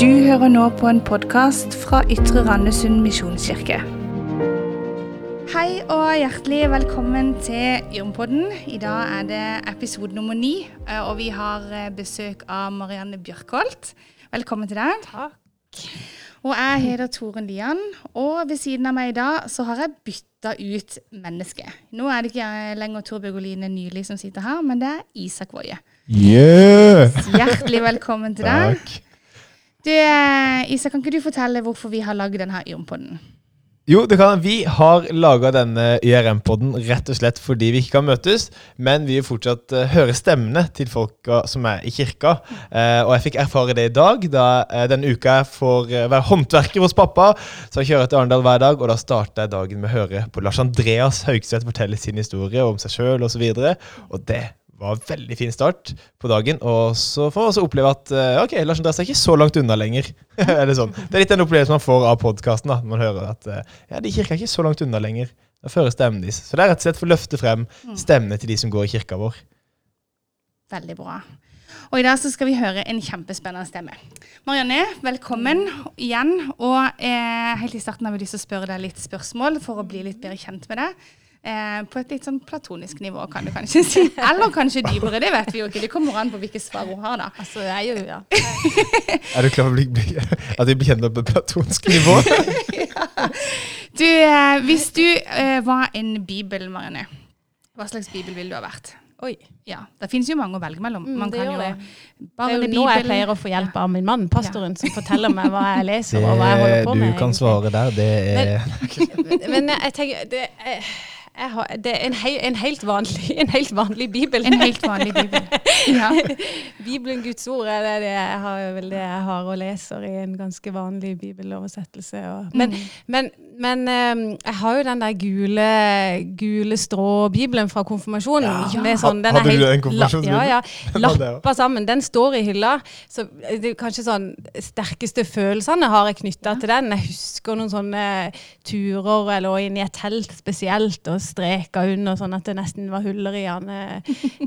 Du hører nå på en podkast fra Ytre Randesund misjonskirke. Hei og hjertelig velkommen til Yrmpodden. I dag er det episode nummer ni, eh, og vi har eh, besøk av Marianne Bjørkholt. Velkommen til deg. Takk. Og jeg heter Toren Lian, og ved siden av meg i dag så har jeg bytta ut menneske. Nå er det ikke lenger Tor Bjørgoline Nyli som sitter her, men det er Isak Woie. Yeah! Hjertelig velkommen til deg. Takk. Du, Isa, kan ikke du fortelle hvorfor vi har laget denne Yrmpodden? Jo, det kan Vi har laga denne YRM-podden rett og slett fordi vi ikke kan møtes, men vi vil fortsatt uh, høre stemmene til folka som er i kirka. Uh, og jeg fikk erfare det i dag, da uh, denne uka jeg får være håndverker hos pappa. Så jeg kjører til Arendal hver dag, og da starter jeg dagen med å høre på Lars Andreas Haugstvedt fortelle sin historie om seg sjøl osv. Og, så og det var en veldig fin start på dagen. Og så får man også oppleve at eh, ok, Lars Andreas er ikke så langt unna lenger. Eller sånn? det er litt den opplevelsen man får av podkasten. Man hører at eh, ja, de kirka er ikke så langt unna lenger. Da fører stemmen deres. Så det er rett og slett for å løfte frem stemmene til de som går i kirka vår. Veldig bra. Og i dag så skal vi høre en kjempespennende stemme. Marianne, velkommen igjen. Og eh, helt i starten har vi lyst til å spørre deg litt spørsmål for å bli litt bedre kjent med deg. Eh, på et litt sånn platonisk nivå, kan du kanskje si. Eller kanskje dypere, det vet vi jo ikke. Det kommer an på hvilke svar hun har, da. Altså, jeg jo, ja. Er du klar for å bli, bli, at vi blir kjent på platonsk nivå? Du, eh, hvis du eh, var en bibel, Marianne, hva slags bibel ville du ha vært? Oi. Ja, Det finnes jo mange å velge mellom. Mm, det kan gjør jo det. Det er jo nå jeg pleier å få hjelp av min mann, pastoren, som forteller meg hva jeg leser og hva jeg holder på du med. kan egentlig. svare der, det er Men jeg tenker det er, jeg har, det er en, hei, en, helt vanlig, en helt vanlig bibel. En helt vanlig bibel. Ja. Bibelen, Guds ord, er det, det jeg har, vel det jeg har og leser i en ganske vanlig bibeloversettelse. Og, men Mm. men, men um, jeg har jo den der gule, gule strå-bibelen fra konfirmasjonen. Ja. Med sånn, den Hadde er du helt en konfirmasjonsbibel? Ja, ja. Lappa sammen. Den står i hylla. Så det er kanskje sånn sterkeste følelsene har jeg knytta til den. Jeg husker noen sånne turer jeg lå inne i et telt spesielt og streka under sånn at det nesten var huller i den.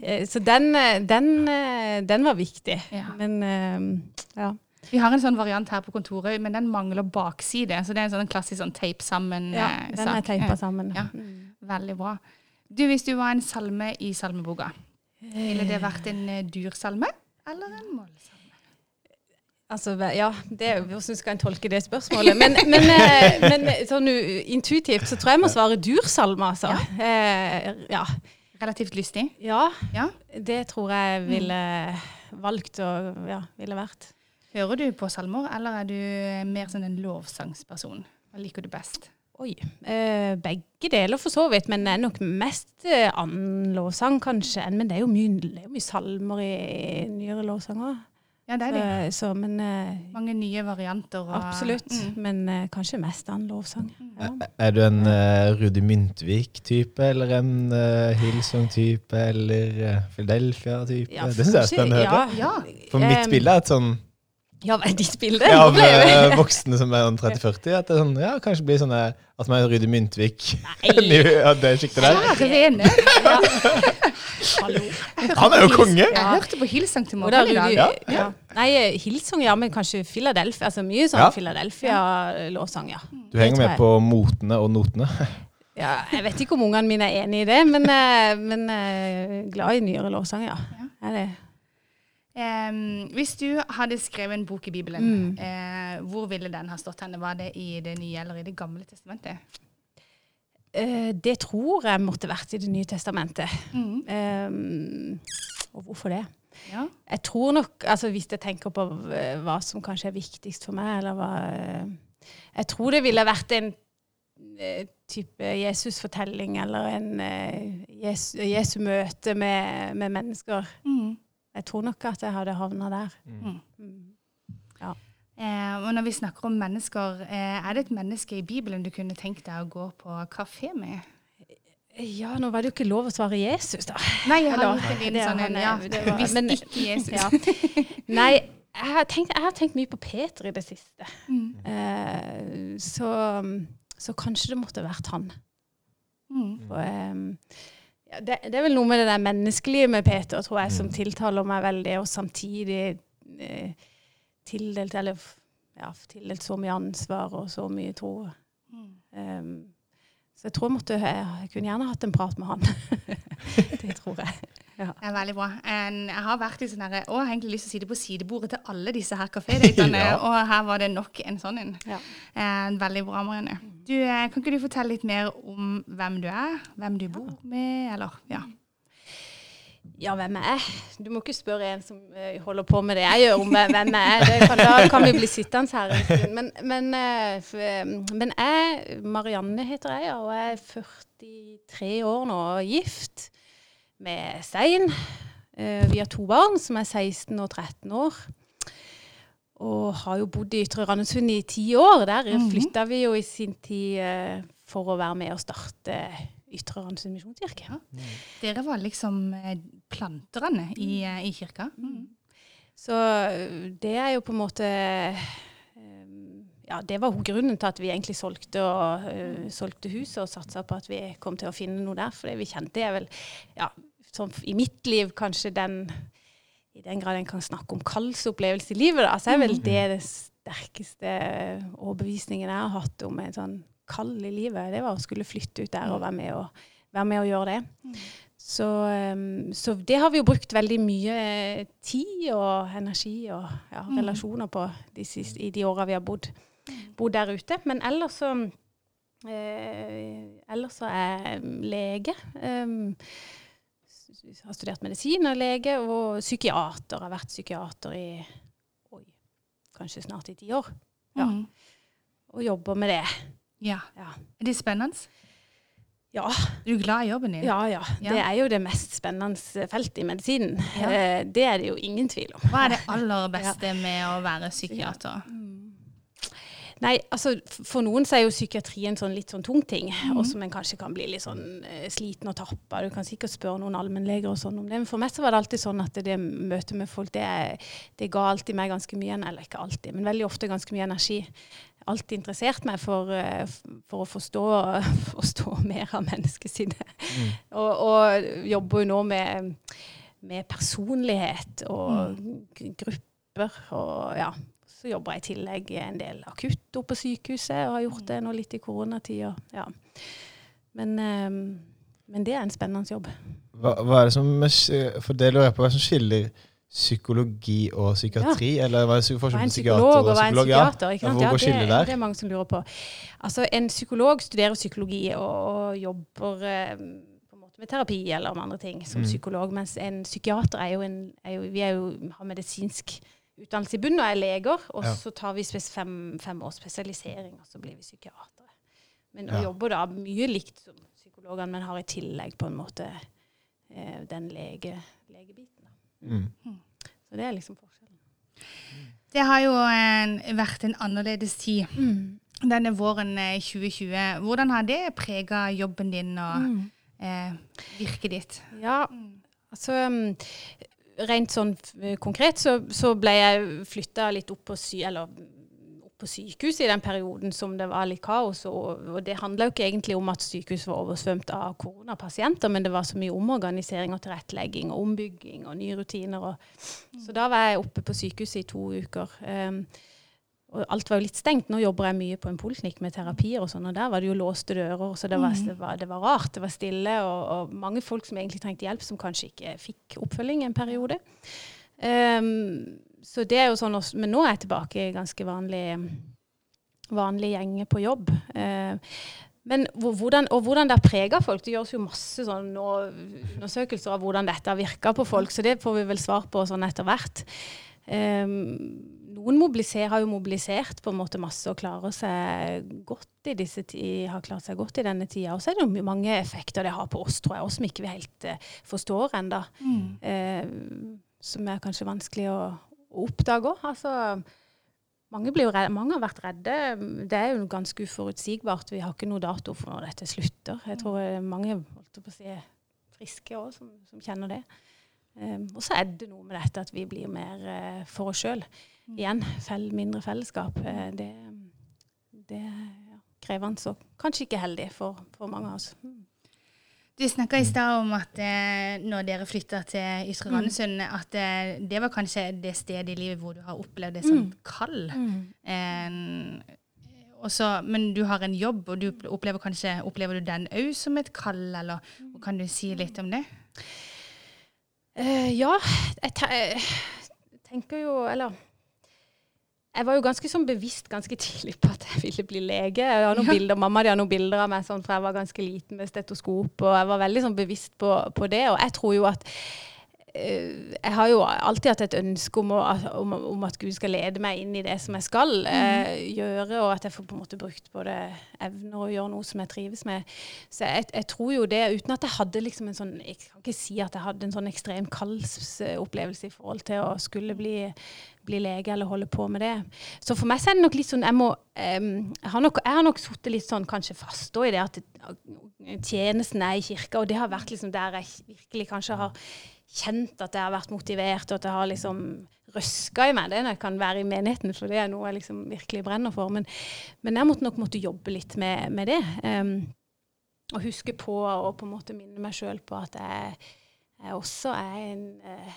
eh, Så den, eh, den, eh, den var viktig. Ja. Men um, ja. Vi har en sånn variant her på kontoret, men den mangler bakside. Så det er en sånn klassisk sånn tape sammen ja eh, den er teipa sammen. Ja. Mm. Veldig bra. Du, hvis du var en salme i salmeboka, ville det vært en dyrsalme dursalme eller en målsalme? Altså, ja, det, hvordan skal en tolke det spørsmålet? Men, men, eh, men sånn intuitivt så tror jeg jeg må svare dursalme, altså. Ja. ja. Relativt lystig. ja, Ja. det tror jeg ville valgt og ja, ville vært. Hører du på salmer, eller er du eh, mer sånn en lovsangsperson? Hva liker du best? Oi. Eh, begge deler for så vidt, men det er nok mest eh, annen lovsang kanskje. Men det er jo mye, det er jo mye salmer i, i nyere lovsanger. Ja, det er det. Så, så, men eh, Mange nye varianter. Og, absolutt. Mm. Men eh, kanskje mest annen lovsang. Ja. Er du en uh, Rudi Myntvik-type, eller en uh, Hillsong-type, eller uh, Philadelphia-type? Ja, det syns jeg er spennende å høre. Ja, Ja. For mitt bilde er et sånn Ja, hva er ditt bilde? ja, av uh, eh, voksne som er sånn 30-40. At det er sånn, ja, kanskje blir sånn eh, at man er Rudi Myntvik. Nei. ja, det sjiktet der. Kjære vene. Hallo. Han er jo konge! Jeg hørte på Hillsong til morgenen i dag. ja. Nei, eh, Hillsong, ja, men kanskje Philadelphia. Altså mye sånn Ja. Philadelphia-låsang, ja. Du henger med på motene og notene. ja. Jeg vet ikke om ungene mine er enig i det, men, men glad i nyere låsang, ja. Er det. Em, hvis du hadde skrevet en bok i Bibelen, Mm. uh, hvor ville den ha stått henne? Var det i Det nye eller i Det gamle testamentet? Uh, det tror jeg måtte vært i Det nye testamentet. Mm. Um, og hvorfor det? Ja. Jeg tror nok, altså hvis jeg tenker på eh, hva som kanskje er viktigst for meg, eller hva Jeg tror det ville vært en type Jesus-fortelling, eller en Jesu, Jesu møte med, med mennesker. Mm. Jeg tror nok at jeg hadde havna der. Mm. Mm. Eh, og når vi snakker om mennesker, eh, er det et menneske i Bibelen du kunne tenkt deg å gå på kafé med? Ja, nå var det jo ikke lov å svare Jesus, da. Nei, jeg har Eller- gjort en liten det- sånn en, han ja, var- Hvis men- ikke Jesus. Ja. Nei, jeg har, tenkt, jeg har tenkt mye på Peter i det siste. Mm. Eh, så, så kanskje det måtte vært han. Mm. For, ehm, ja, det, det er vel noe med det der menneskelige med Peter, tror jeg, som tiltaler meg veldig, og samtidig eh, tildelt, eller ja, tildelt så mye ansvar og så mye tro. Mm. Um, så jeg tror jeg måtte jeg, jeg kunne gjerne hatt en prat med han. det tror jeg. Ja. Det er veldig bra. Jeg har vært i sånn herre Å, jeg har egentlig lyst til å sitte på sidebordet til alle disse her kafédatene, Ja. og her var det nok en sånn en. Ja. Veldig bra, Marianne. Du, eh, kan ikke du fortelle litt mer om hvem du er? Hvem du bor med, eller Ja. Ja, hvem er jeg? Du må ikke spørre en som eh, holder på med det jeg gjør, om hvem jeg er. Det kan, da kan vi bli sittende her en stund. Men, men, eh, men jeg, Marianne heter jeg, og jeg er 43 år nå, og gift med Stein. Eh, Vi har to barn som er 16 og 13 år. Og har jo bodd i Ytre Randesund i ti år. Der Mhm. flytta vi jo i sin tid eh, for å være med og starte Ytre Randesund misjonskirke. Ja. Dere var liksom eh, planterne i, eh, i kirka. Mm. Så det er jo på en måte Ja, det var grunnen til at vi egentlig solgte, og, uh, solgte huset og satsa på at vi kom til å finne noe der. For det vi kjente er vel, ja, sånn i mitt liv kanskje den I den grad en kan snakke om kallsopplevelse i livet, da, så er vel det den sterkeste overbevisningen jeg har hatt om en sånn kall i livet. Det var å skulle flytte ut der og være med og, være med og gjøre det. Så, um, så det har vi jo brukt veldig mye eh, tid og energi og ja, relasjoner på de siste, i de åra vi har bodd, bodd der ute. Men ellers så eh, Ellers så er jeg lege. S- har studert medisin og lege, og psykiater. Har vært psykiater i oi, kanskje snart i ti år. Ja. Mm. Og jobber med det. ja. Ja. Er det spennende? Ja, Er du glad i jobben din? ja, ja. Ja. Det er jo det mest spennende feltet i medisinen. Ja. Eh, Det er det jo ingen tvil om. Hva er det aller beste med å være psykiater? Nei, altså For noen så er jo psykiatri en sånn litt sånn tung ting, og som en kanskje kan bli litt sånn eh, sliten og tappa. Du kan sikkert spørre noen allmennleger og sånn om det. Men for meg så var det alltid sånn at det møtet med folk, det, det ga alltid meg ganske mye Eller ikke alltid, men veldig ofte ganske mye energi. Alltid interessert meg for, eh, for å forstå, forstå mer av menneskesinnet. Og, og jobber jo nå med, med personlighet og mm. grupper og ja. Så jobber jeg i tillegg en del akutt oppe på sykehuset, og har gjort det nå litt i koronatida. Ja. Men, eh, men det er en spennende jobb. Hva, hva er det som For det lurer jeg på, hva er det som skiller psykologi og psykiatri? Eller hva er det Hva forskjell er på psykolog psykiater og en psykolog? Ja. psykiater? Ja, hvor går det, skillet der? det er mange som lurer på. Altså, En psykolog studerer psykologi og, og jobber eh, måte med terapi eller med andre ting som Mm. psykolog, mens en psykiater er jo en er jo, Vi er jo, har medisinsk utdannelse i bunnen og er leger, og Ja. så tar vi fem, fem års spesialisering, og så blir vi psykiatere. Men Ja. jobber da mye likt som psykologene, men har i tillegg på en måte eh, den lege, legebiten. Da. Mm. Så det er liksom forskjellen. Det har jo en, vært en annerledes tid. Mm. Denne våren eh, 2020. Hvordan har det prega jobben din og Mm. eh, virket ditt? Ja, altså um, Rent sånn konkret så, så ble jeg flytta litt opp på, sy eller, opp på sykehuset i den perioden som det var litt kaos. Og, og det handla jo ikke egentlig om at sykehuset var oversvømt av koronapasienter, men det var så mye omorganisering og tilrettelegging og ombygging og nye rutiner. Og, så da var jeg oppe på sykehuset i to uker. Um, og alt var jo litt stengt. Nå jobber jeg mye på en poliklinikk med terapier og sånn, og der var det jo låste dører, så det var, det var, det var rart. Det var stille, og, og mange folk som egentlig trengte hjelp, som kanskje ikke fikk oppfølging en periode. Um, så det er jo sånn, også- men nå er jeg tilbake i ganske vanlig, vanlig gjenge på jobb. Uh, men hvordan, og hvordan det har prega folk. Det gjøres jo masse sånn undersøkelser av hvordan dette har virka på folk, så det får vi vel svar på sånn etter hvert. Ehm, noen mobiliser, har jo mobilisert på en måte masse og klarer seg godt i disse har klart seg godt i denne tida. Og så er det jo mange effekter det har på oss, tror jeg, oss som ikke vi helt eh, forstår ennå. Eh, som er kanskje vanskelig å, å oppdage òg. Altså, mange, mange har vært redde. Det er jo ganske uforutsigbart. Vi har ikke noe dato for når dette slutter. Jeg tror eh, mange holdt på å si, friske òg som, som kjenner det. Um, og så er det noe med dette at vi blir mer eh, for oss sjøl. Igjen, fell, mindre fellesskap. Eh, det, det er krevende og kanskje ikke heldig for, for mange av oss. Mm. Du snakka i stad om at eh, når dere flytta til Ytre Mm. At eh, det var kanskje det stedet i livet hvor du har opplevd det som Mm. kald. Eh, også, men du har en jobb, og du opplever kanskje Opplever du den òg som et kall, eller kan du si litt om det? Eh, ja, jeg te tenker jo Eller jeg var jo ganske sånn bevisst ganske tidlig på at jeg ville bli lege. Jeg har noen Ja. bilder, Mamma de har noen bilder av meg sånn fra jeg var ganske liten med stetoskop. og Jeg var veldig sånn bevisst på, på det. Og jeg tror jo at Jeg har jo alltid hatt et ønske om, å, om, om at Gud skal lede meg inn i det som jeg skal eh, gjøre, og at jeg får på en måte brukt både evner og gjøre noe som jeg trives med. Så jeg, jeg tror jo det, uten at jeg hadde liksom en sånn Jeg kan ikke si at jeg hadde en sånn ekstrem kallsopplevelse i forhold til å skulle bli, bli lege eller holde på med det. Så for meg så er det nok litt sånn Jeg må um, Jeg har nok, jeg har nok sittet litt sånn kanskje fast i det at tjenesten er i kirka, og det har vært liksom der jeg virkelig kanskje har kjent at jeg har vært motivert, og at jeg har liksom røska i meg det når jeg kan være i menigheten, for det er noe jeg liksom virkelig brenner for. Men, men jeg måtte nok måtte jobbe litt med, med det. Um, og huske på og på en måte minne meg sjøl på at jeg, jeg også er, en,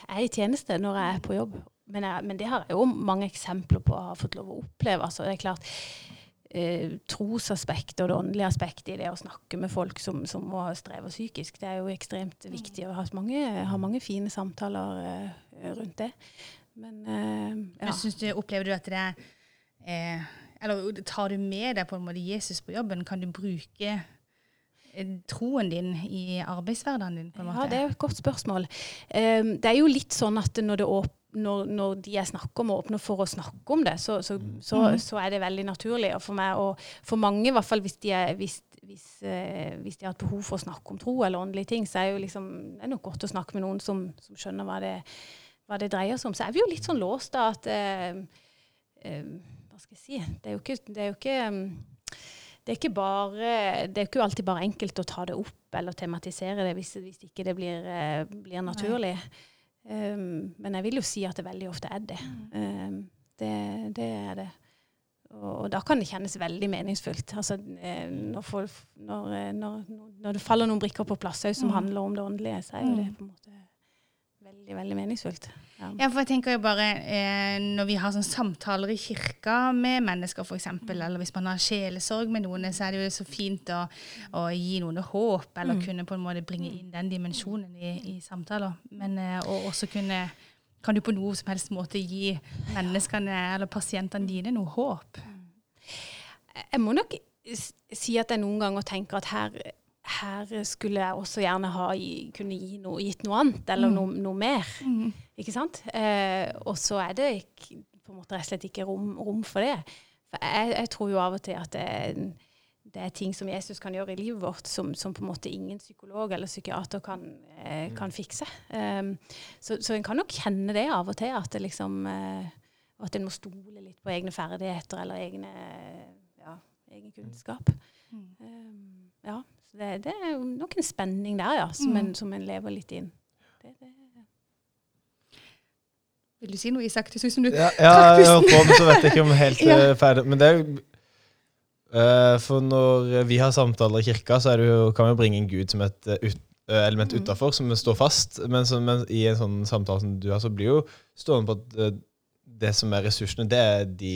er i tjeneste når jeg er på jobb. Men, jeg, men det har jeg jo mange eksempler på å ha fått lov å oppleve. Altså, det er klart, eh, trosaspektet og det åndelige aspektet i det å snakke med folk som, som må streve psykisk, det er jo ekstremt viktig. å ha mange, ha mange fine samtaler eh, rundt det. Men eh, ja. Men du, Opplever du at det er eh, Eller tar du med deg på en måte Jesus på jobben? Kan du bruke eh, troen din i arbeidshverdagen din? på en måte? Ja, det er jo et godt spørsmål. Um, det er jo litt sånn at når, det åp når, når de jeg snakker om, åpner for å snakke om det, så, så, så, Mhm. så er det veldig naturlig. Og for meg, og for mange, i hvert fall hvis de, er, hvis, hvis, eh, hvis de har et behov for å snakke om tro eller åndelige ting, så er jo liksom, det er nok godt å snakke med noen som, som skjønner hva det, hva det dreier seg om. Så er vi jo litt sånn låst da at eh, eh, Hva skal jeg si? Det er jo ikke, det er jo ikke um, det er, ikke bare, det er ikke alltid bare enkelt å ta det opp eller tematisere det hvis, hvis ikke det blir, eh, blir naturlig. Um, men jeg vil jo si at det veldig ofte er det. Um, det, det er det. Og, og da kan det kjennes veldig meningsfullt. Altså, eh, når, folk, når, eh, når, når det faller noen brikker på plass også, som Mm. handler om det åndelige, så er jo det på en måte veldig, veldig meningsfullt. Ja. Ja, for jeg tenker jo bare eh, Når vi har sånn samtaler i kirka med mennesker, f.eks., eller hvis man har sjelesorg med noen, så er det jo så fint å, å gi noen håp, eller kunne på en måte bringe inn den dimensjonen i, i samtaler. Men eh, og også kunne Kan du på noe som helst måte gi menneskene eller pasientene dine noe håp? Jeg må nok si at jeg noen ganger tenker at her, her skulle jeg også gjerne ha kunne gi noe, gitt noe annet, eller noe, noe mer. Ikke sant? Eh, og så er det ikke, på en måte rett og slett ikke rom, rom for det. For jeg, jeg tror jo av og til at det, er- det er ting som Jesus kan gjøre i livet vårt, som, som på en måte ingen psykolog eller psykiater kan, eh, kan fikse. Um, så, så en kan nok kjenne det av og til, at det liksom eh, at en må stole litt på egne ferdigheter eller egne, ja, egen kunnskap. Um, ja, det, det er jo nok en spenning der, ja, som, en, som en lever litt inn. Det, det, Vil du si noe, Isak? Det så ut som du Ja, ja jeg holdt på, men så vet jeg ikke om jeg er helt Ja. eh, ferdig. Men det er jo Uh, For når vi har samtaler i kirka, så er det jo, kan vi bringe en Gud som et eh, ut, element Mm. utafor, som står fast. Men, så, men i en sånn samtale som du har, så blir jo stående på at det som er ressursene, det er de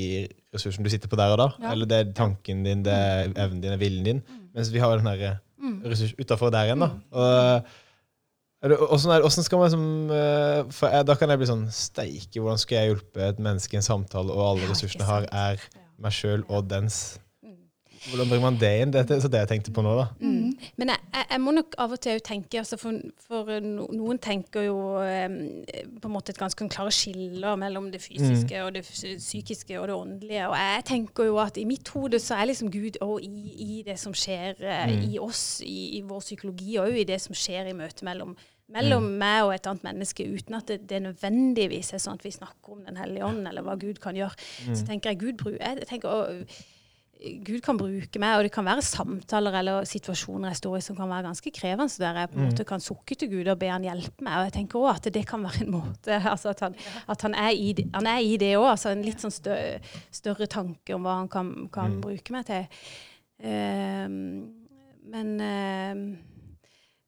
ressursene du sitter på der og da. Ja. Eller det er tanken din, det er evnen din, det er viljen din. Mens vi har den her Mm. Ressurs utafor der igjen, da. Det, hvordan, er, skal man liksom eh, For jeg, Da kan jeg bli sånn Steike, hvordan skal jeg hjelpe et menneske i en samtale, og alle ressursene jeg har, er meg sjøl og dens Mm. Hvordan bringer man det inn? Det er det jeg tenkte på nå, da. Mm. Men jeg, jeg, må nok av og til tenke altså for, for Noen tenker jo um, på en måte et ganske klare skiller mellom det fysiske og det psykiske og det åndelige. Og jeg tenker jo at i mitt hode så er liksom Gud òg i, i det som skjer eh, Mm. i oss, i, i vår psykologi, og i det som skjer i møtet mellom mellom meg og et annet menneske, uten at det, det nødvendigvis er sånn at vi snakker om Den hellige ånd, eller hva Gud kan gjøre. Så tenker jeg Gud jeg tenker, å, Gud kan bruke meg, og det kan være samtaler eller situasjoner jeg står i som kan være ganske krevende, så der jeg på en måte kan sukke til Gud og be han hjelpe meg. Og jeg tenker også at det kan være en måte altså at, han, at han, er i han er i det òg. Altså en litt sånn stø, større tanke om hva han kan, kan bruke meg til. Ehm, men uh,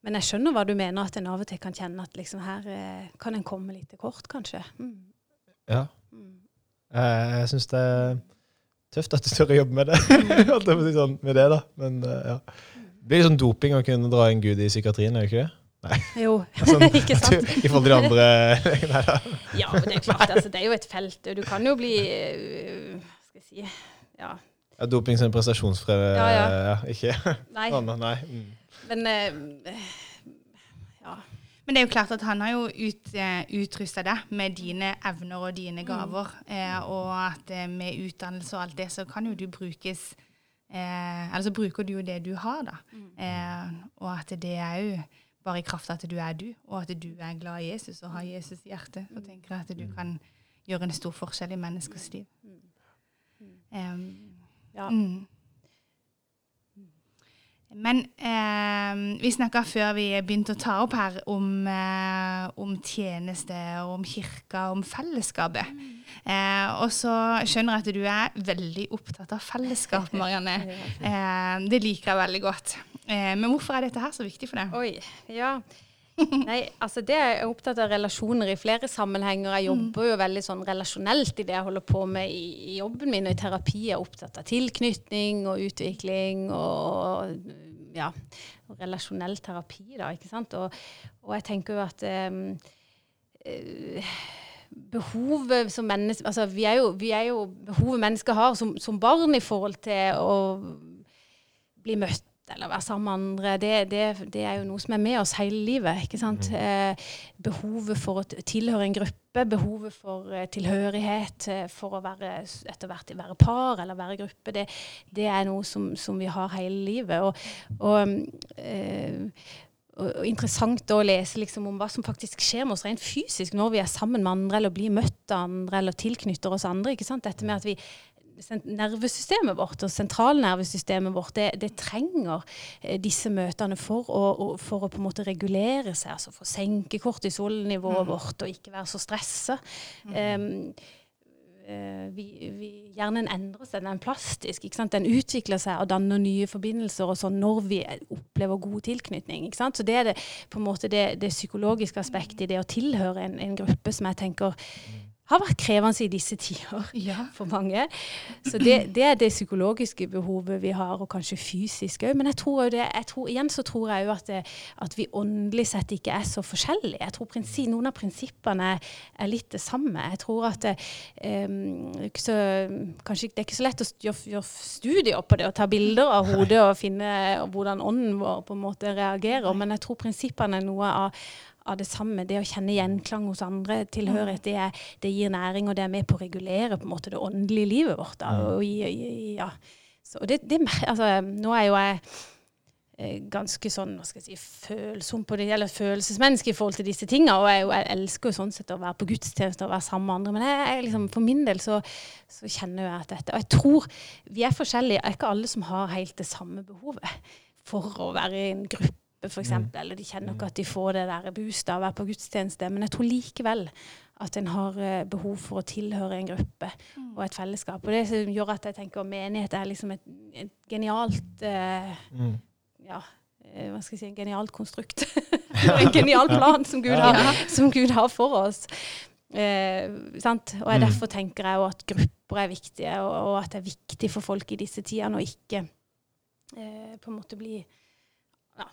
Men jeg skjønner hva du mener, at en av og til kan kjenne at liksom her uh, kan en komme litt til kort, kanskje. Mm. Ja. Mm. Eh, Jeg syns det tøft at du tør å jobbe med det. Holdt jeg på å si sånn, med det da. Men eh, ja. Det blir sånn doping å kunne dra en Gud i psykiatrien, er det ikke det? Nei. Jo, Sånn, ikke sant? I forhold til de andre Nei da. Ja, men det er klart, altså, det er jo et felt. Du kan jo bli øh, Skal jeg si Ja. Ja, doping som en prestasjonsfrede Ja, ja. ja, ikke Nei. Anna, nei. Mm. Men Ja. Men det er jo klart at han har jo ut, eh, utrusta deg med dine evner og dine gaver. Eh, og at eh, med utdannelse og alt det, så kan jo du brukes eh, Eller så bruker du jo det du har, da. Eh, og at det er jo bare i kraft av at du er du, og at du er glad i Jesus og har Jesus i hjertet. Og tenker at du kan gjøre en stor forskjell i menneskers liv. Um, ja. Mm. Men eh, vi snakka før vi begynte å ta opp her om, eh, om tjeneste, og om kirka, om fellesskapet. Eh, og så skjønner jeg at du er veldig opptatt av fellesskap, Marianne. Eh, det liker jeg veldig godt. Eh, men hvorfor er dette her så viktig for deg? Oi. Ja. Nei, altså det er jeg opptatt av relasjoner i flere sammenhenger. Jeg jobber jo veldig sånn relasjonelt i det jeg holder på med i, i jobben min. Og i terapi er jeg opptatt av tilknytning og utvikling og ja, og relasjonell terapi, da, ikke sant. Og, og jeg tenker jo at eh, behovet som mennesker altså vi er, jo, vi er jo behovet mennesker har som, som barn i forhold til å bli møtt eller være sammen med andre, det, det, det er jo noe som er med oss hele livet. ikke sant? Eh, behovet for å tilhøre en gruppe, behovet for eh, tilhørighet, eh, for å være etter hvert være par eller være gruppe, det, det er noe som, som vi har hele livet. Og, og, eh, og, og interessant å lese liksom om hva som faktisk skjer med oss rent fysisk når vi er sammen med andre, eller blir møtt av andre, eller tilknytter oss andre. ikke sant? Dette med at vi nervesystemet vårt og sentralnervesystemet vårt det, det trenger eh, disse møtene for å, å, for å på en måte regulere seg, altså for å senke kortisolnivået vårt og ikke være så stressa. Um, eh, vi, vi, hjernen endrer seg, den er plastisk. Ikke sant? Den utvikler seg og danner nye forbindelser og sånn når vi opplever god tilknytning. Ikke sant? Så det er det, på en måte det, det psykologiske aspektet i det å tilhøre en, en gruppe som jeg tenker har vært krevende i disse tider Ja. for mange. Så det, det er det psykologiske behovet vi har, og kanskje fysisk òg. Men jeg tror, det, jeg tror, igjen så tror jeg jo at, at vi åndelig sett ikke er så forskjellige. Jeg tror prinsi, Noen av prinsippene er, litt det samme. Jeg tror at det, um, så, kanskje, det er ikke så lett å gjøre, gjøre studier på det og ta bilder av hodet og finne hvordan ånden vår på en måte reagerer, men jeg tror prinsippene er noe av av det samme. Det å kjenne gjenklang hos andre, tilhørighet, det, er, det gir næring, og det er med på å regulere på en måte det åndelige livet vårt. Da, og ja. Så det, det, altså, nå er jo jeg eh, ganske sånn, hva skal jeg si, følsom på det, eller følelsesmenneske i forhold til disse tingene, og jeg, jeg elsker jo sånn sett å være på gudstjeneste og være sammen med andre, men jeg, jeg, liksom, for min del så, så kjenner jeg at dette, og jeg tror vi er forskjellige, det er ikke alle som har helt det samme behovet for å være i en gruppe, for eksempel, eller de kjenner ikke at de får det der boostet av å være på gudstjeneste, men jeg tror likevel at en har eh, behov for å tilhøre en gruppe og et fellesskap. Og det som gjør at jeg tenker menighet er liksom et, et genialt eh, Mm. ja, eh, hva skal jeg si, en genialt konstrukt. en genial plan som Gud har, som Gud har for oss. Eh, sant? Og jeg, Mm. derfor tenker jeg at grupper er viktige, og, og at det er viktig for folk i disse tidene å ikke eh, på en måte bli, ja,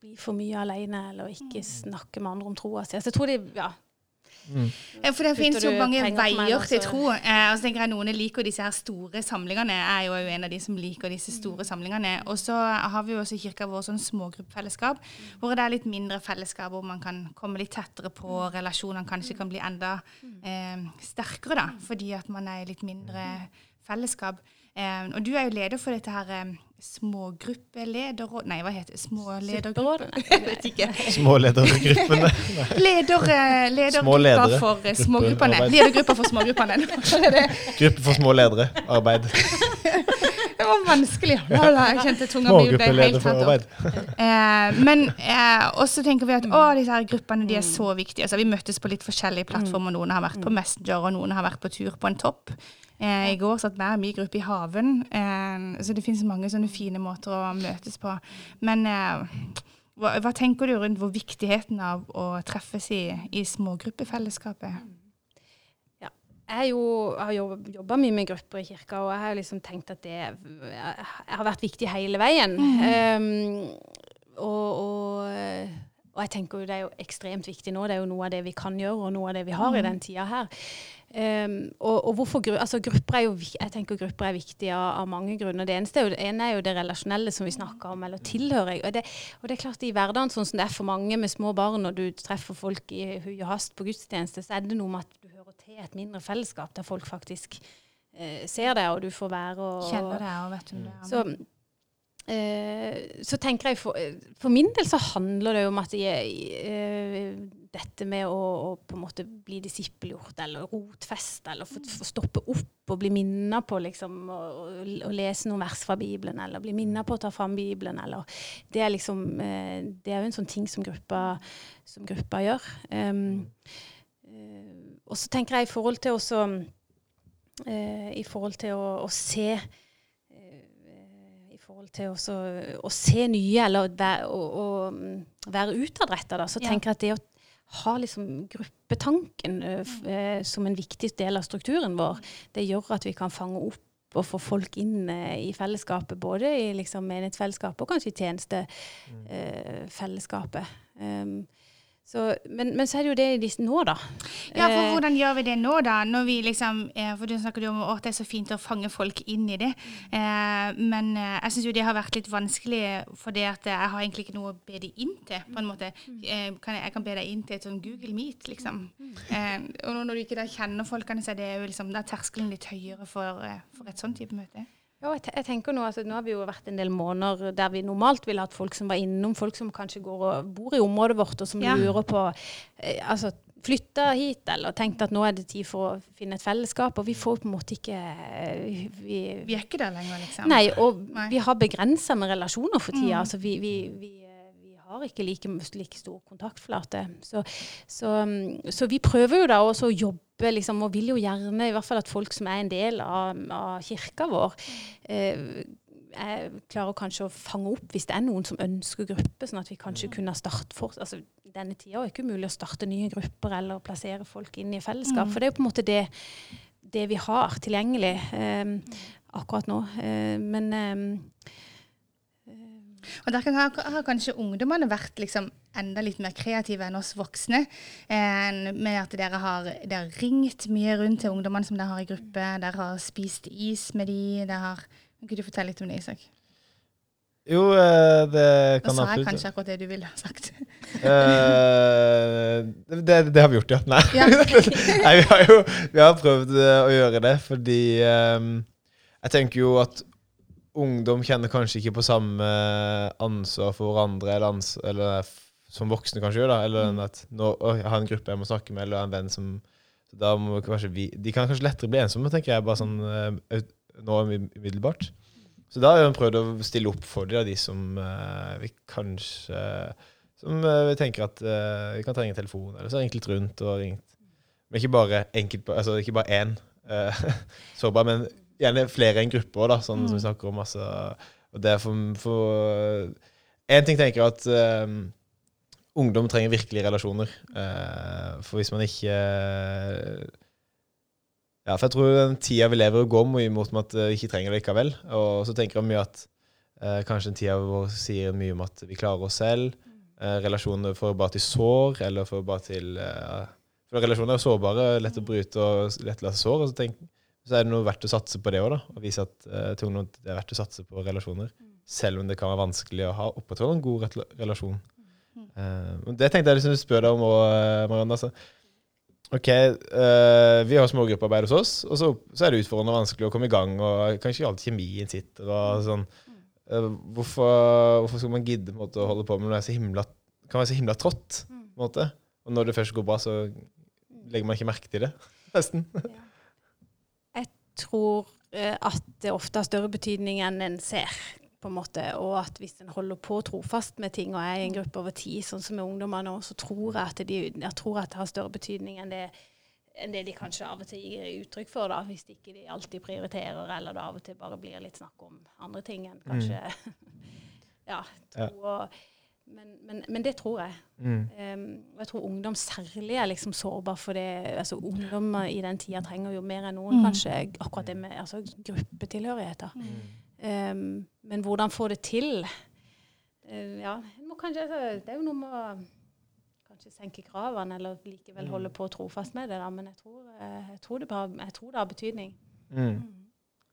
bli for mye alene, eller ikke snakke med andre om troa si. Altså, jeg tror de, ja, Mm. For det finnes jo mange veier til tro. Eh, og så tenker jeg Noen liker disse her store samlingene. Jeg er jo en av de som liker disse Mm. store samlingene. Og så har vi jo også i kirka vår sånn smågruppefellesskap, Mm. hvor det er litt mindre fellesskap, hvor man kan komme litt tettere på, Mm. og relasjonene kanskje kan bli enda eh, sterkere, da, fordi at man er i litt mindre fellesskap. Eh, og du er jo leder for dette her eh, smågruppelederråd... Nei, hva heter det? Leder, eh, Små ledergruppa ledere. for eh, smågruppene. Ledergruppa for smågruppene. Det. Gruppe for små ledere. Arbeid. Det var vanskelig. Ja, da, jeg kjente tunga mi ble helt tatt opp. Eh, men eh, også tenker vi at å, disse her gruppene de er så viktige. Altså, vi møttes på litt forskjellige plattformer. Noen har vært på Messenger, og noen har vært på tur på en topp. Eh, I går satt hver min gruppe i haven, eh, så det finnes mange sånne fine måter å møtes på. Men eh, hva, hva tenker du rundt hvor viktigheten av å treffes i, i smågruppefellesskapet? Jeg er jo, har jobba mye med grupper i kirka, og jeg har liksom tenkt at det har vært viktig hele veien. Um, og, og, og, jeg tenker jo det er jo ekstremt viktig nå. Det er jo noe av det vi kan gjøre, og noe av det vi har i den tida her. Um, og, og, hvorfor altså grupper er jo, Jeg tenker grupper er viktige av, av mange grunner. Det eneste er jo, ene er jo det relasjonelle som vi snakker om, eller tilhører. Og det, og det er klart i hverdagen, sånn som det er for mange med små barn, og du treffer folk i hui og hast på gudstjeneste, så er det noe med at du hører til et mindre fellesskap der folk faktisk eh, ser deg, og du får være og Kjenner deg og vet hvem du er. Så, så tenker jeg for, for, min del så handler det jo om at jeg, eh, dette med å, å, på en måte bli disippelgjort eller rotfeste eller få, få stoppe opp og bli minnet på liksom å, å, lese noen vers fra Bibelen eller bli minnet på å ta fram Bibelen eller Det er liksom eh, det er jo en sånn ting som gruppa, som gruppa gjør. Um, og så tenker jeg i forhold til også I forhold til å, å se forhold til også, å se nye, eller å, å, å være utadretta, så ja. tenker jeg at det å ha liksom gruppetanken uh, som en viktig del av strukturen vår, det gjør at vi kan fange opp og få folk inn i fellesskapet, både i liksom, menighetsfellesskapet og kanskje i tjenestefellesskapet. Um, så, men, men, så er det jo det nå, da. Ja, for eh, hvordan gjør vi det nå, da? Når vi liksom, eh, for Du snakker jo om at det er så fint å fange folk inn i det. Eh, men jeg syns jo det har vært litt vanskelig, fordi at jeg har egentlig ikke noe å be dem inn til. på en måte. Kan jeg, kan be deg inn til et sånn Google Meet, liksom. Og når du ikke da kjenner folkene, så er det jo liksom, da er terskelen litt høyere for, for et sånt type møte. Ja, jeg, jeg, tenker Nå altså, nå har vi jo vært en del måneder der vi normalt ville hatt folk som var innom, folk som kanskje går og bor i området vårt, og som ja. lurer på eh, altså, Flytta hit eller tenkt at nå er det tid for å finne et fellesskap. Og vi får på en måte ikke eh, Vi, vi er ikke der lenger, liksom. Nei, og nei. vi har begrensa med relasjoner for tida. Mm. Altså, vi, vi, vi har ikke like, like stor kontaktflate. Så, så, mm, så, vi prøver jo da også å jobbe, liksom, og vil jo gjerne i hvert fall at folk som er en del av, av kirka vår, eh, klarer kanskje å fange opp hvis det er noen som ønsker gruppe, sånn at vi kanskje kunne starte for, altså Denne tida er ikke umulig å starte nye grupper eller plassere folk inn i fellesskap. Mm. For det er jo på en måte det, det vi har tilgjengelig eh, akkurat nå. Eh, men eh, og Der har, har kanskje ungdommene vært liksom enda litt mer kreative enn oss voksne. Eh, med at dere har, dere har, ringt mye rundt til ungdommene som dere har i gruppe. Dere har spist is med de, dere har Kan du fortelle litt om det, Isak? Jo, eh, det kan absolutt Da sa jeg kanskje akkurat det du ville ha sagt. uh, det, det, har vi gjort, ja. Nei. Ja. Nei vi har jo vi har prøvd å gjøre det fordi um, jeg tenker jo at ungdom kjenner kanskje ikke på samme ansvar for hverandre, eller, ans eller som voksne kanskje gjør. da, Eller mm. at nå, å, jeg har en gruppe jeg må snakke med, eller en venn som da må kanskje vi, De kan kanskje lettere bli ensomme, tenker jeg, bare sånn uh, nå umiddelbart. Så da har vi prøvd å stille opp for de, de som uh, vi kanskje Som uh, vi tenker at vi kan trenge telefon, eller så har ringt litt rundt og ringt. Men ikke bare enkelt, altså ikke bare én sårbar, men gjerne flere enn grupper, da, sånn mm. som vi mm. snakker om. Altså, og det er for, for En ting tenker jeg at um, ungdom trenger virkelig relasjoner. Uh, for hvis man ikke uh, Ja, for jeg tror den tida vi lever, går mye mot at vi ikke trenger det likevel. Og så tenker jeg mye at eh, kanskje den tida vår sier mye om at vi klarer oss selv. relasjoner får bare til sår, eller får bare til For relasjoner er jo sårbare, lett å bryte og lett å la seg såre. Og så tenker så er det noe verdt å satse på det òg, å vise at uh, det er verdt å satse på relasjoner. Mm. Selv om det kan være vanskelig å ha opprettholde en god relasjon. Mm. Uh, det tenkte jeg liksom spør deg om òg, uh, Marianne. Altså. OK, uh, vi har smågruppearbeid hos oss, og så, så, er det utfordrende og vanskelig å komme i gang. og Kanskje ikke alltid kjemien sitter. og sånn. Hvorfor, hvorfor, skal man gidde måte, å holde på med noe som kan være så himla trått? måte? Og når det først går bra, så legger man ikke merke til det, nesten. Ja tror eh, at det ofte har større betydning enn en ser. på en måte, Og at hvis en holder på trofast med ting og er i en gruppe over tid, sånn som med ungdommer nå, så tror jeg at, de, jeg tror at det har større betydning enn det, enn det de kanskje av og til gir uttrykk for, da, hvis de ikke alltid prioriterer, eller det av og til bare blir litt snakk om andre ting enn kanskje mm. ja, tro og men, men, men det tror jeg. Mm. Um, og jeg tror ungdom særlig er liksom sårbar for det. Altså, ungdom i den tida trenger jo mer enn noen Mm. kanskje akkurat det med altså, gruppetilhørigheter. Um, men hvordan få det til? Uh, ja, må kanskje, altså, det er jo noe med å kanskje senke kravene, eller likevel holde på trofast med det. Da. Men jeg tror, jeg, jeg, tror det bare, jeg tror det har betydning. Mm.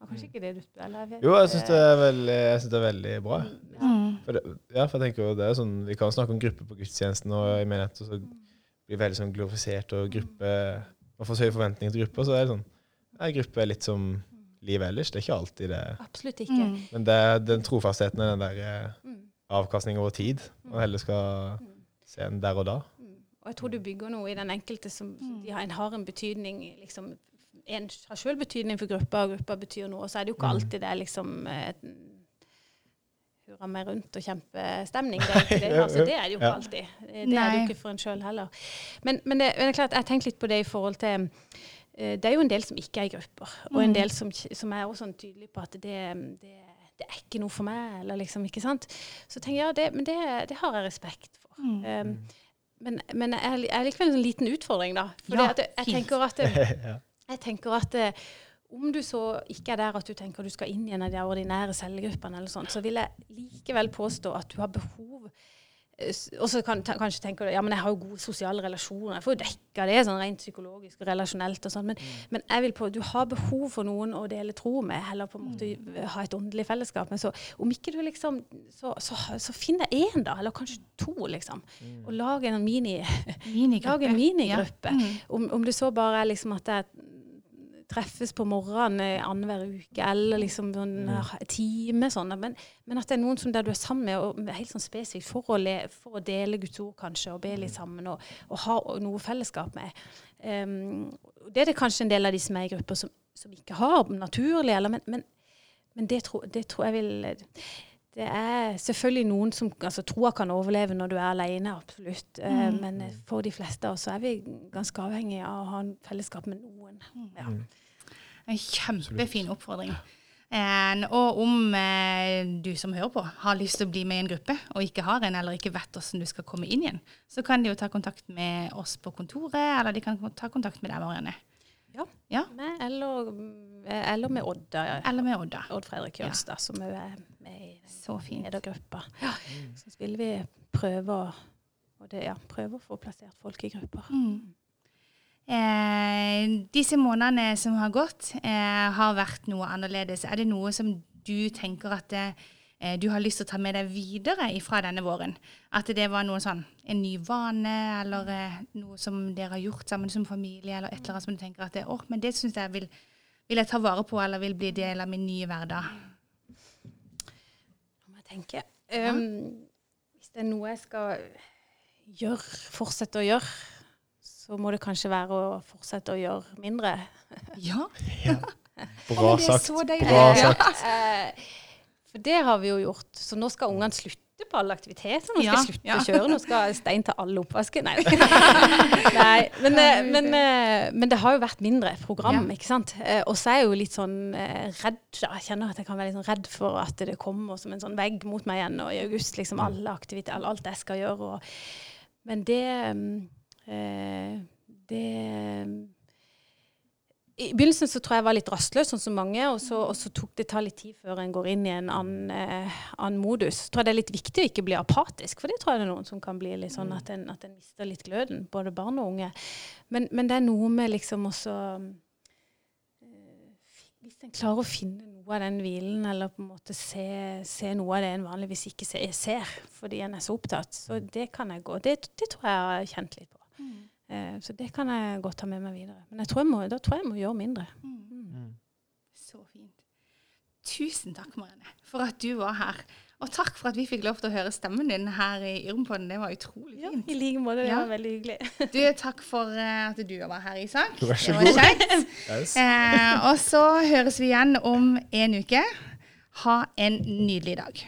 Og kanskje ikke det du eller, jeg Jo, jeg syns det, er veldig- jeg synes det er veldig bra. Ja. Mm. For det, ja, for jeg tenker jo det er sånn, Vi kan snakke om gruppe på gudstjenesten og i menighet, og så blir veldig sånn glorifisert, og gruppe Man får så høye forventninger til grupper, så er det sånn ja, Gruppe er litt som livet ellers. Det er ikke alltid det. Absolutt ikke. Mm. Men det er den trofastheten er den der eh, Mm. avkastning over tid, Man heller skal Mm. se den der og da. Og jeg tror du bygger noe i den enkelte som Mm. de har, en har en betydning liksom, En har sjøl betydning for gruppa, og gruppa betyr noe. Så er det jo ikke Mm. alltid det er liksom eh, hurra meg rundt og kjempestemning. Det er, ikke det. Altså, det er det jo ikke alltid. Eh, Det er det jo ikke for en sjøl heller. Men, men, det, men det er klart, jeg tenker litt på det i forhold til eh, Det er jo en del som ikke er i grupper, og en Mm. del som, som er også sånn tydelig på at det, det, det er ikke noe for meg, eller liksom, ikke sant. Så tenker jeg, ja, det, men det, det har jeg respekt for. Mm. Um, men, men jeg er li- likevel en liten utfordring, da. For Ja, jeg, jeg tenker at, det. Jeg tenker at eh, om du så ikke er der at du tenker du skal inn i en av de ordinære cellegruppene, eller sånt, så vil jeg likevel påstå at du har behov eh, og så kan, du kanskje tenker du ja, men jeg har jo gode sosiale relasjoner. Jeg får jo dekka det sånn rent psykologisk og relasjonelt. og sånn, men, men jeg vil på, du har behov for noen å dele tro med, eller på en måte ha et åndelig fellesskap med. Så om ikke du liksom Så, så, så finn deg én, da. Eller kanskje to, liksom. Og lag en mini Minigruppe. Lag en minigruppe. Ja. Mm. Om, om du så bare er liksom at jeg treffes på morgenen eh, annenhver uke, eller liksom sånn eh, time, sånn. Men, men at det er noen som der du er sammen med, og med helt sånn spesifikt for å, le, for å dele Guds ord, kanskje, og be litt sammen, og, og ha noe fellesskap med. Um, det er det kanskje en del av de som er i grupper som, som ikke har naturlig, eller, men, men, men det, tror, det tror jeg vil det er selvfølgelig noen som altså Troa kan overleve når du er alene, absolutt. Eh, Mm. men for de fleste av oss er vi ganske avhengige av å ha en fellesskap med noen. Ja. Mm. En kjempefin oppfordring. En, og om eh, du som hører på har lyst til å bli med i en gruppe, og ikke har en, eller ikke vet hvordan du skal komme inn igjen, så kan de jo ta kontakt med oss på kontoret, eller de kan ta kontakt med deg, Marianne. Ja. Ja. Med, eller, eller med Odda. Eller med Odda. Odd Fredrik Ja. Som er med i Så fin ledergruppa. Ja. Så vil vi prøve å, og det, ja, prøve å få plassert folk i grupper. Mm. Eh, disse månedene som har gått, eh, har vært noe annerledes. Er det noe som du tenker at eh, du har lyst til å ta med deg videre fra denne våren? At det var noe sånn, en ny vane, eller noe som dere har gjort sammen som familie, eller et eller annet som du tenker at det, åh, men det syns jeg vil, vil jeg ta vare på, eller vil bli del av min nye hverdag? Nå må jeg tenke. Um, hvis det er noe jeg skal gjøre, fortsette å gjøre, så må det kanskje være å fortsette å gjøre mindre. Ja. Bra sagt. Bra sagt. Eh, for det har vi jo gjort. Så nå skal ungene slutte på alle aktiviteter. Nå skal Ja, jeg slutte ja. å kjøre. Nå skal Stein ta alle oppvasken. Nei. Nei men, eh, men, eh, men det har jo vært mindre program, ikke sant. Eh, Og så er jeg jo litt sånn redd. da. Jeg kjenner at jeg kan være litt sånn redd for at det kommer som en sånn vegg mot meg igjen. Og i august liksom alle aktiviteter, alt jeg skal gjøre. Og, men det mm, eh, Det i begynnelsen så tror jeg jeg var litt rastløs, sånn som mange, og så, og så tok det ta litt tid før en går inn i en annen, eh, annen modus. Jeg tror det er litt viktig å ikke bli apatisk, for det tror jeg det er noen som kan bli litt sånn at en, at en mister litt gløden, både barn og unge. Men, men det er noe med liksom også eh, Hvis en klarer å finne noe av den hvilen, eller på en måte se, se noe av det en vanligvis ikke ser, ser fordi en er så opptatt, så det kan jeg gå. Det, det tror jeg jeg har kjent litt på. Eh, så det kan jeg godt ta med meg videre. Men jeg tror jeg må, da tror jeg jeg må gjøre mindre. Mm. Så fint. Tusen takk, Marianne, for at du var her. Og takk for at vi fikk lov til å høre stemmen din her i Yrmpodden. Det var utrolig fint. I like måte. Det Ja. var veldig hyggelig. Du, takk for eh, at du var her, Isak. Vær så Det var god. kjekt. Yes. Eh, og så høres vi igjen om en uke. Ha en nydelig dag.